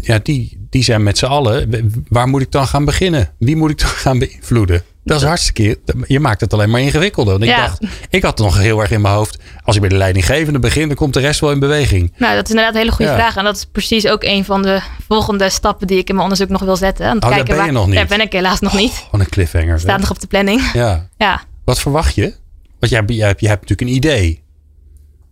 ja, die, die zijn met z'n allen, waar moet ik dan gaan beginnen? Wie moet ik dan gaan beïnvloeden? Dat is hartstikke. Je maakt het alleen maar ingewikkelder. Want ik Ja. dacht, ik had nog heel erg in mijn hoofd. Als ik bij de leidinggevende begin, dan komt de rest wel in beweging. Nou, dat is inderdaad een hele goede Ja. vraag. En dat is precies ook een van de volgende stappen die ik in mijn onderzoek nog wil zetten. Het Oh, daar kijken ben je waar, nog niet. Daar ben ik helaas nog niet. Van een cliffhanger. Staat nog op de planning. Ja. Ja. Wat verwacht je? Want jij, jij, hebt- jij hebt natuurlijk een idee.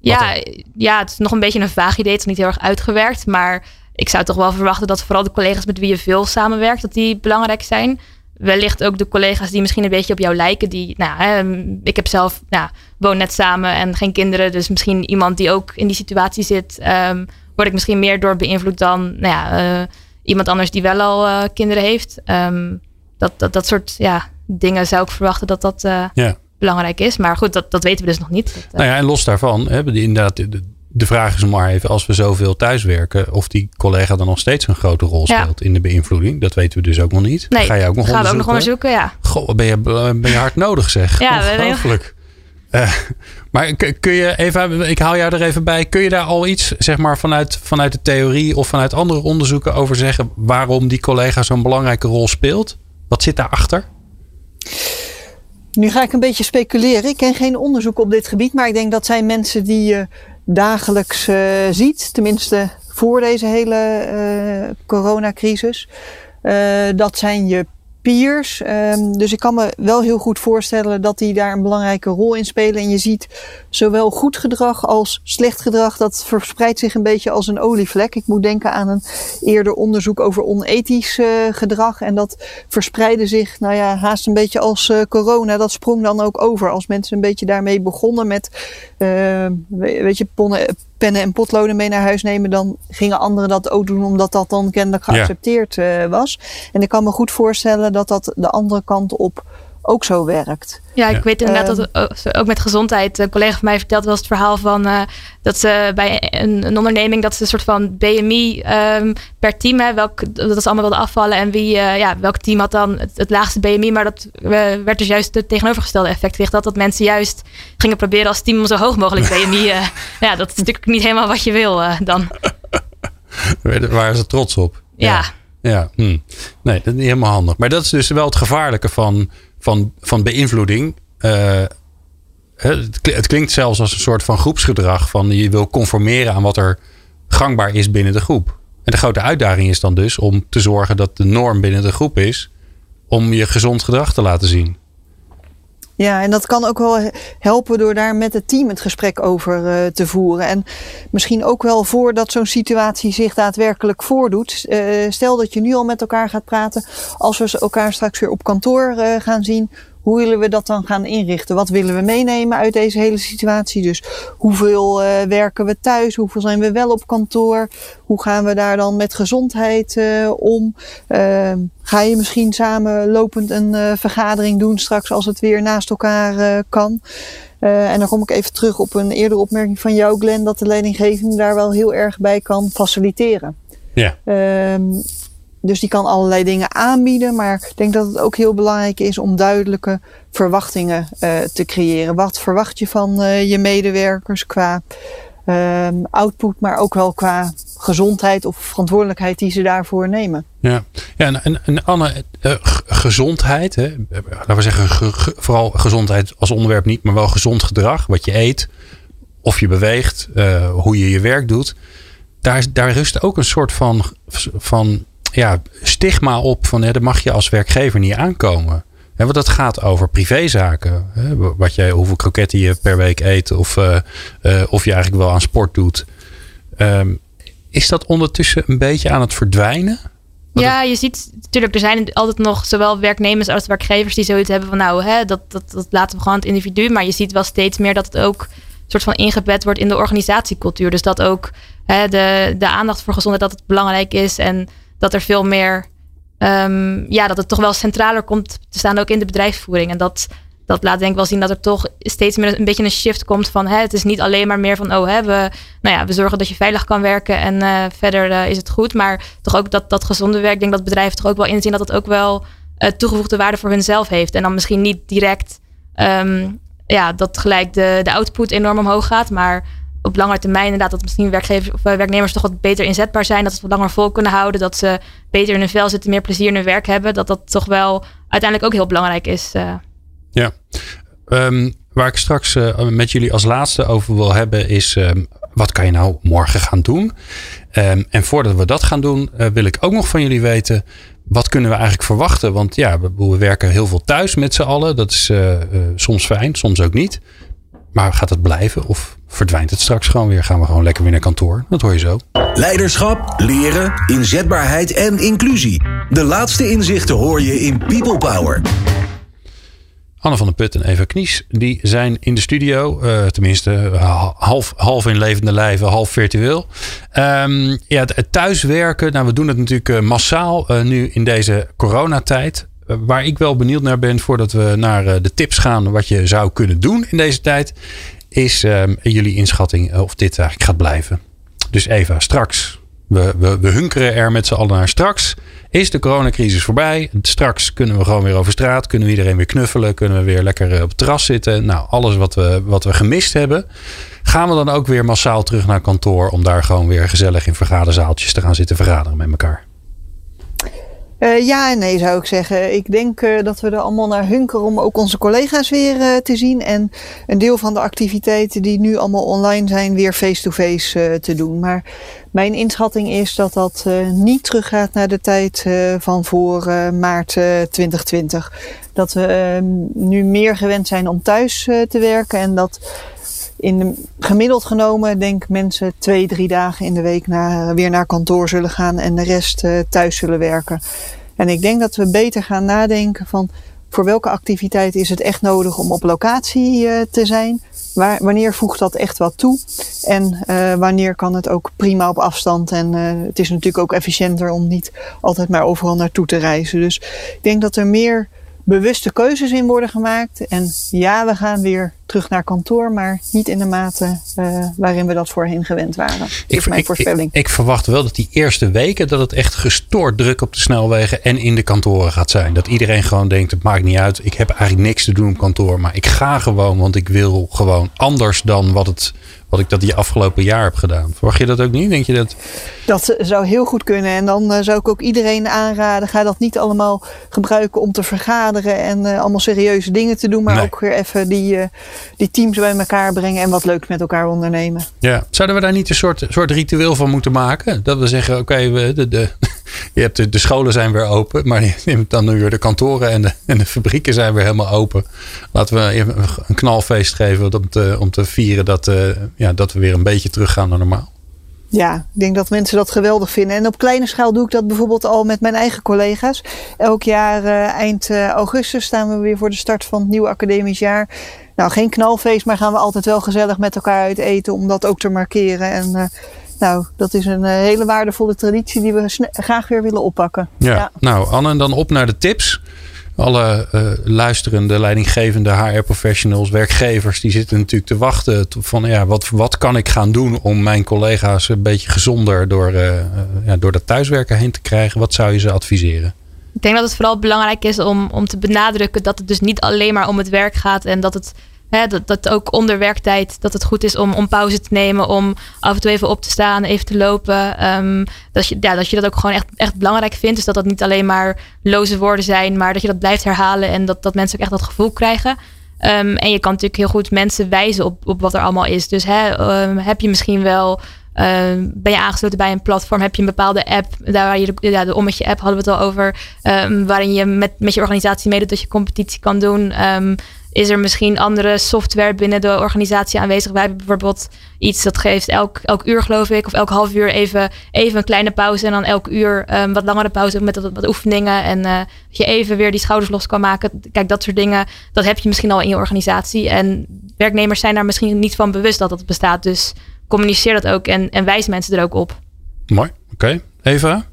Ja, ja, het is nog een beetje een vaag idee. Het is niet heel erg uitgewerkt. Maar ik zou toch wel verwachten dat vooral de collega's met wie je veel samenwerkt, dat die belangrijk zijn. Wellicht ook de collega's die misschien een beetje op jou lijken. Die, nou, hè, ik heb zelf, nou, woon net samen en geen kinderen. Dus misschien iemand die ook in die situatie zit, ehm, word ik misschien meer door beïnvloed dan nou ja, eh, iemand anders die wel al eh, kinderen heeft. Ehm, dat, dat, dat soort ja, dingen zou ik verwachten dat dat eh, Ja. belangrijk is. Maar goed, dat, dat weten we dus nog niet. Dat, Nou ja, en los daarvan, hè, die- inderdaad, de, de vraag is maar even, als we zoveel thuiswerken, of die collega dan nog steeds een grote rol Ja. speelt in de beïnvloeding. Dat weten we dus ook nog niet. nee, Ga je ook nog gaan we ook nog onderzoeken? ja. Goh, ben je, ben je hard nodig zeg. Ja, we- Ongelooflijk. Eh, maar kun je even, ik haal jou er even bij. Kun je daar al iets, zeg maar, vanuit, vanuit de theorie of vanuit andere onderzoeken over zeggen waarom die collega zo'n belangrijke rol speelt? Wat zit daarachter? Nu ga ik een beetje speculeren. Ik ken geen onderzoek op dit gebied, maar ik denk dat zijn mensen die je dagelijks eh, ziet, tenminste voor deze hele eh, coronacrisis. Eh, dat zijn je peers. Ehm, dus ik kan me wel heel goed voorstellen dat die daar een belangrijke rol in spelen. En je ziet zowel goed gedrag als slecht gedrag, dat verspreidt zich een beetje als een olievlek. Ik moet denken aan een eerder onderzoek over onethisch eh, gedrag. En dat verspreidde zich, nou ja, haast een beetje als eh, corona. Dat sprong dan ook over. Als mensen een beetje daarmee begonnen met, eh, we- weet je, ponnen, pennen en potloden mee naar huis nemen, dan gingen anderen dat ook doen, omdat dat dan kennelijk geaccepteerd eh, was. En ik kan me goed voorstellen dat dat de andere kant op ook zo werkt. Ja, ik weet inderdaad dat ehm. ook met gezondheid. Een collega van mij vertelt wel eens het verhaal van uh, dat ze bij een, een, onderneming dat ze een soort van BMI um, per team hebben, welk, dat ze allemaal wilden afvallen en wie, uh, ja, welk team had dan het, het laagste BMI, maar dat uh, werd dus juist het tegenovergestelde effect gericht. Dat dat mensen juist gingen proberen als team om zo hoog mogelijk (laughs) BMI. ja, dat is natuurlijk niet helemaal wat je wil dan. (laughs) Waar ze trots op? Ja. ja. Ja, hm. nee, dat is niet helemaal handig. Maar dat is dus wel het gevaarlijke van, van, van beïnvloeding. Het, het, klinkt zelfs als een soort van groepsgedrag. Van je wil conformeren aan wat er gangbaar is binnen de groep. En de grote uitdaging is dan dus om te zorgen dat de norm binnen de groep is. Om je gezond gedrag te laten zien. Ja, en dat kan ook wel helpen door daar met het team het gesprek over uh, te voeren. En misschien ook wel voordat zo'n situatie zich daadwerkelijk voordoet. Uh, stel dat je nu al met elkaar gaat praten. Als we elkaar straks weer op kantoor uh, gaan zien. Hoe willen we dat dan gaan inrichten? Wat willen we meenemen uit deze hele situatie? Dus hoeveel uh, werken we thuis? Hoeveel zijn we wel op kantoor? Hoe gaan we daar dan met gezondheid uh, om? Uh, ga je misschien samen lopend een uh, vergadering doen straks als het weer naast elkaar kan? en dan kom ik even terug op een eerdere opmerking van jou, Glenn, dat de leidinggevende daar wel heel erg bij kan faciliteren. Ja. Ehm, dus die kan allerlei dingen aanbieden. Maar ik denk dat het ook heel belangrijk is om duidelijke verwachtingen uh, te creëren. Wat verwacht je van uh, je medewerkers qua uh, output, maar ook wel qua gezondheid of verantwoordelijkheid die ze daarvoor nemen. Ja, ja en, en, Anne, uh, gezondheid, hè, laten we zeggen, ge, ge, vooral gezondheid als onderwerp niet, maar wel gezond gedrag, wat je eet, of je beweegt, hoe je je werk doet. Daar, daar rust ook een soort van, van ja, stigma op van hè, dat mag je als werkgever niet aankomen. Hè, want dat gaat over privézaken. Hè, wat jij, hoeveel kroketten je per week eet of, uh, uh, of je eigenlijk wel aan sport doet. Um, is dat ondertussen een beetje aan het verdwijnen? Wat ja, je ziet natuurlijk, er zijn altijd nog zowel werknemers als werkgevers die zoiets hebben van nou, hè, dat, dat, dat laten we gewoon het individu. Maar je ziet wel steeds meer dat het ook soort van ingebed wordt in de organisatiecultuur. Dus dat ook hè, de, de aandacht voor gezondheid dat het belangrijk is. En dat er veel meer, um, ja, dat het toch wel centraler komt te staan ook in de bedrijfsvoering. En dat, dat laat denk ik wel zien dat er toch steeds meer een beetje een shift komt van hè, het is niet alleen maar meer van oh hè, we, nou ja, we zorgen dat je veilig kan werken en uh, verder uh, is het goed. Maar toch ook dat, dat gezonde werk, ik denk dat bedrijven toch ook wel inzien dat het ook wel uh, toegevoegde waarde voor hunzelf heeft. En dan misschien niet direct um, ja, dat gelijk de, de output enorm omhoog gaat, maar op lange termijn inderdaad dat misschien werkgevers of werknemers toch wat beter inzetbaar zijn. Dat ze wat langer vol kunnen houden. Dat ze beter in hun vel zitten, meer plezier in hun werk hebben. Dat dat toch wel uiteindelijk ook heel belangrijk is. Uh. Ja, um, waar ik straks uh, met jullie als laatste over wil hebben is... Um, wat kan je nou morgen gaan doen? Um, en voordat we dat gaan doen, wil ik ook nog van jullie weten... wat kunnen we eigenlijk verwachten? Want ja, we, we werken heel veel thuis met z'n allen. Dat is soms fijn, soms ook niet. Maar gaat het blijven of verdwijnt het straks gewoon weer? Gaan we gewoon lekker weer naar kantoor? Dat hoor je zo. Leiderschap, leren, inzetbaarheid en inclusie. De laatste inzichten hoor je in People Power. Anne van der Put en Eva Knies, die zijn in de studio. Uh, tenminste, half, half in levende lijven, half virtueel. Um, ja, het thuiswerken, nou, we doen het natuurlijk uh, massaal uh, nu in deze coronatijd. Waar ik wel benieuwd naar ben, voordat we naar de tips gaan, wat je zou kunnen doen in deze tijd, is um, jullie inschatting of dit eigenlijk gaat blijven? Dus Eva, straks, we, we, we hunkeren er met z'n allen naar straks. Is de coronacrisis voorbij? Straks kunnen we gewoon weer over straat. Kunnen we iedereen weer knuffelen? Kunnen we weer lekker eh, op het terras zitten? Nou, alles wat we, wat we gemist hebben. Gaan we dan ook weer massaal terug naar kantoor om daar gewoon weer gezellig in vergaderzaaltjes te gaan zitten vergaderen met elkaar? Uh, ja en nee zou ik zeggen. Ik denk uh, dat we er allemaal naar hunkeren om ook onze collega's weer uh, te zien. En een deel van de activiteiten die nu allemaal online zijn, weer face-to-face -face, te doen. Maar mijn inschatting is dat dat niet teruggaat naar de tijd van voor maart 2020. Dat we ehm, nu meer gewend zijn om thuis te werken en dat in de, gemiddeld genomen denk mensen twee, drie dagen in de week naar, weer naar kantoor zullen gaan en de rest uh, thuis zullen werken. En ik denk dat we beter gaan nadenken van voor welke activiteit is het echt nodig om op locatie uh, te zijn? Waar, wanneer voegt dat echt wat toe? En uh, wanneer kan het ook prima op afstand? En het is natuurlijk ook efficiënter om niet altijd maar overal naartoe te reizen. Dus ik denk dat er meer bewuste keuzes in worden gemaakt. En ja, we gaan weer terug naar kantoor, maar niet in de mate uh, waarin we dat voorheen gewend waren. Is mijn voorspelling. Ik, ik, verwacht wel dat die eerste weken dat het echt gestoord druk op de snelwegen en in de kantoren gaat zijn. Dat iedereen gewoon denkt, het maakt niet uit. Ik heb eigenlijk niks te doen op kantoor, maar ik ga gewoon, want ik wil gewoon anders dan wat het wat ik dat die afgelopen jaar heb gedaan. Verwacht je dat ook niet? Denk je dat? Dat zou heel goed kunnen. En dan uh, zou ik ook iedereen aanraden. Ga dat niet allemaal gebruiken om te vergaderen en uh, allemaal serieuze dingen te doen. Maar nee. ook weer even die, uh, die teams bij elkaar brengen en wat leuks met elkaar ondernemen. Ja, zouden we daar niet een soort, soort ritueel van moeten maken? Dat we zeggen, oké, okay, we de, de, je hebt de, de, scholen zijn weer open, maar je dan nu weer de kantoren en de, en de fabrieken zijn weer helemaal open. Laten we een knalfeest geven om te, om te vieren dat, uh, ja, dat we weer een beetje teruggaan naar normaal. Ja, ik denk dat mensen dat geweldig vinden. En op kleine schaal doe ik dat bijvoorbeeld al met mijn eigen collega's. Elk jaar uh, eind uh, augustus staan we weer voor de start van het nieuwe academisch jaar. Nou, geen knalfeest, maar gaan we altijd wel gezellig met elkaar uit eten om dat ook te markeren. En nou, dat is een hele waardevolle traditie die we graag weer willen oppakken. Ja. ja. nou Anne, en dan op naar de tips alle uh, luisterende, leidinggevende HR-professionals, werkgevers, die zitten natuurlijk te wachten van ja, wat, wat kan ik gaan doen om mijn collega's een beetje gezonder door, uh, ja, door dat thuiswerken heen te krijgen? Wat zou je ze adviseren? Ik denk dat het vooral belangrijk is om, om te benadrukken dat het dus niet alleen maar om het werk gaat en dat het Hè, dat, dat ook onder werktijd dat het goed is om, om pauze te nemen, om af en toe even op te staan, even te lopen. Um, dat, je, ja, dat je dat ook gewoon echt, echt belangrijk vindt. Dus dat dat niet alleen maar loze woorden zijn, maar dat je dat blijft herhalen en dat, dat mensen ook echt dat gevoel krijgen. Um, en je kan natuurlijk heel goed mensen wijzen op, op wat er allemaal is. Dus hè, um, heb je misschien wel. Ben je aangesloten bij een platform? Heb je een bepaalde app? Daar waar je de, ja, de ommetje app hadden we het al over. Waarin je met, met je organisatie meedoet dat je competitie kan doen. Is er misschien andere software binnen de organisatie aanwezig. Wij hebben bijvoorbeeld iets dat geeft elk, elk uur, geloof ik, of elk half uur even, even een kleine pauze. En dan elk uur um, wat langere pauze met wat, wat oefeningen. En uh, dat je even weer die schouders los kan maken. Kijk, dat soort dingen, dat heb je misschien al in je organisatie. En werknemers zijn daar misschien niet van bewust dat dat bestaat. Dus communiceer dat ook en, en wijs mensen er ook op. Mooi, oké. Okay. Eva?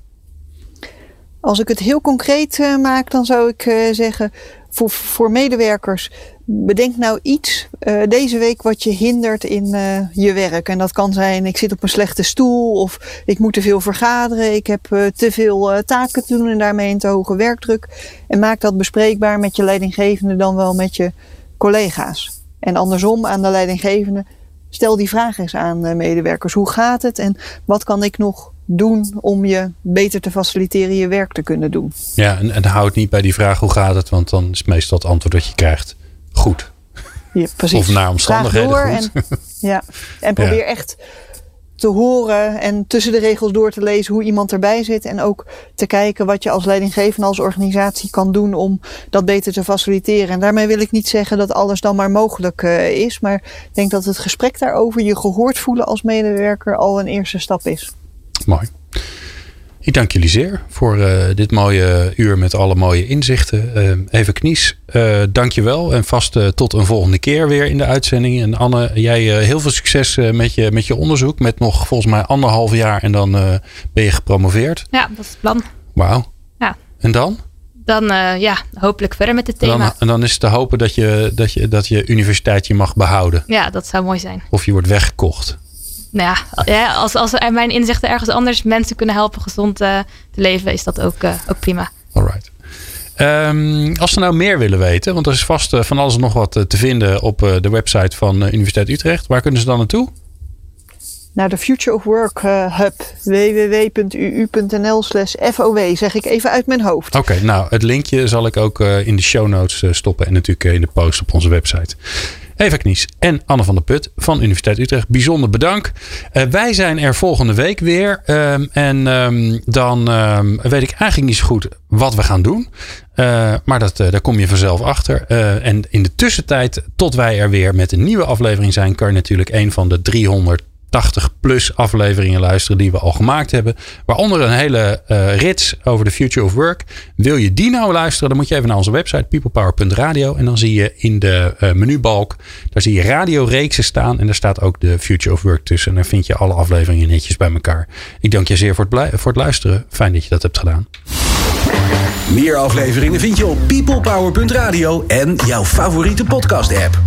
Als ik het heel concreet uh, maak, dan zou ik uh, zeggen: voor, medewerkers, bedenk nou iets uh, deze week wat je hindert in uh, je werk. En dat kan zijn, ik zit op een slechte stoel of ik moet te veel vergaderen. Ik heb uh, te veel taken te doen en daarmee een te hoge werkdruk. En maak dat bespreekbaar met je leidinggevende dan wel met je collega's. En andersom aan de leidinggevende, stel die vraag eens aan medewerkers. Hoe gaat het en wat kan ik nog doen om je beter te faciliteren je werk te kunnen doen. Ja, en, en houd niet bij die vraag hoe gaat het, want dan is meestal het antwoord dat je krijgt goed. Ja, (laughs) precies. Of naar omstandigheden goed. En, ja, en probeer ja. echt te horen en tussen de regels door te lezen hoe iemand erbij zit. En ook te kijken wat je als leidinggevende, als organisatie kan doen om dat beter te faciliteren. En daarmee wil ik niet zeggen dat alles dan maar mogelijk uh, is. Maar ik denk dat het gesprek daarover, je gehoord voelen als medewerker, al een eerste stap is. Mooi. Ik dank jullie zeer voor uh, dit mooie uur met alle mooie inzichten. Uh, Even Knies, uh, dank je wel. En vast tot een volgende keer weer in de uitzending. En Anne, jij heel veel succes met, je, met je onderzoek. Met nog volgens mij anderhalf jaar en dan ben je gepromoveerd. Ja, dat is het plan. Wauw. Ja. En dan? Dan ja, hopelijk verder met het thema. En dan, en dan is het te hopen dat je, dat, je, dat je universiteit je mag behouden. Ja, dat zou mooi zijn. Of je wordt weggekocht nou ja, als, als mijn inzichten ergens anders mensen kunnen helpen gezond uh, te leven, is dat ook, uh, ook prima. Alright. Um, als ze nou meer willen weten, want er is vast uh, van alles nog wat te vinden op de website van Universiteit Utrecht. Waar kunnen ze dan naartoe? Naar de Future of Work Hub. www.uu.nl slash FOW. Zeg ik even uit mijn hoofd. Oké, okay, nou het linkje zal ik ook in de show notes stoppen. En natuurlijk in de post op onze website. Eva Knies en Anne van der Put van Universiteit Utrecht. Bijzonder bedankt. Uh, wij zijn er volgende week weer. Um, en um, dan um, weet ik eigenlijk niet zo goed wat we gaan doen. Uh, maar dat, uh, daar kom je vanzelf achter. en in de tussentijd, tot wij er weer met een nieuwe aflevering zijn, kan je natuurlijk een van de 300 80 plus afleveringen luisteren die we al gemaakt hebben. Waaronder een hele uh, rits over de future of work. Wil je die nou luisteren, dan moet je even naar onze website peoplepower.radio. En dan zie je in de uh, menubalk, daar zie je radioreeksen staan. En daar staat ook de future of work tussen. En daar vind je alle afleveringen netjes bij elkaar. Ik dank je zeer voor het, voor het luisteren. Fijn dat je dat hebt gedaan. Meer afleveringen vind je op peoplepower.radio en jouw favoriete podcast-app.